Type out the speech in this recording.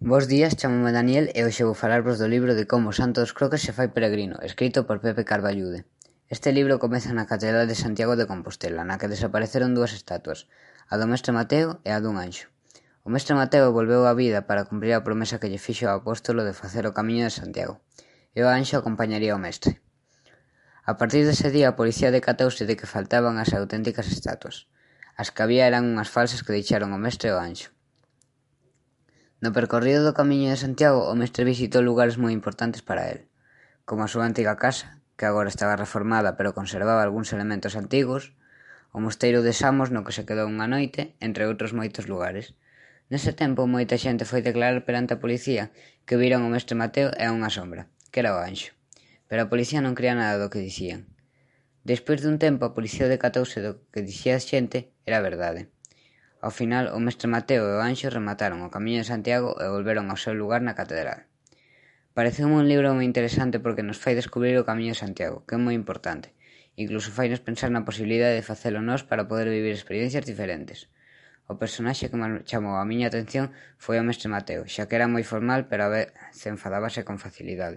Bos días, chamome Daniel e hoxe vou falarvos do libro de Como Santo dos Croques se fai peregrino, escrito por Pepe Carballude. Este libro comeza na Catedral de Santiago de Compostela, na que desapareceron dúas estatuas, a do mestre Mateo e a dun anxo. O mestre Mateo volveu á vida para cumprir a promesa que lle fixo ao apóstolo de facer o camiño de Santiago, e o anxo acompañaría o mestre. A partir dese día a policía decatouse de que faltaban as auténticas estatuas. As que había eran unhas falsas que deixaron o mestre e o anxo. No percorrido do Camiño de Santiago o mestre visitou lugares moi importantes para el, como a súa antiga casa, que agora estaba reformada pero conservaba algúns elementos antigos, o mosteiro de Samos no que se quedou unha noite, entre outros moitos lugares. Nese tempo moita xente foi declarar perante a policía que viron o mestre Mateo e unha sombra, que era o anxo. Pero a policía non cría nada do que dicían. Despois dun tempo a policía decatouse do que dicía a xente era verdade. Ao final o mestre Mateo e o Anxo remataron o Camiño de Santiago e volveron ao seu lugar na catedral. Pareceume un libro moi interesante porque nos fai descubrir o Camiño de Santiago, que é moi importante. Incluso fainos pensar na posibilidade de facelo nós para poder vivir experiencias diferentes. O personaxe que máis chamou a miña atención foi o mestre Mateo, xa que era moi formal pero a vez se enfadábase con facilidade.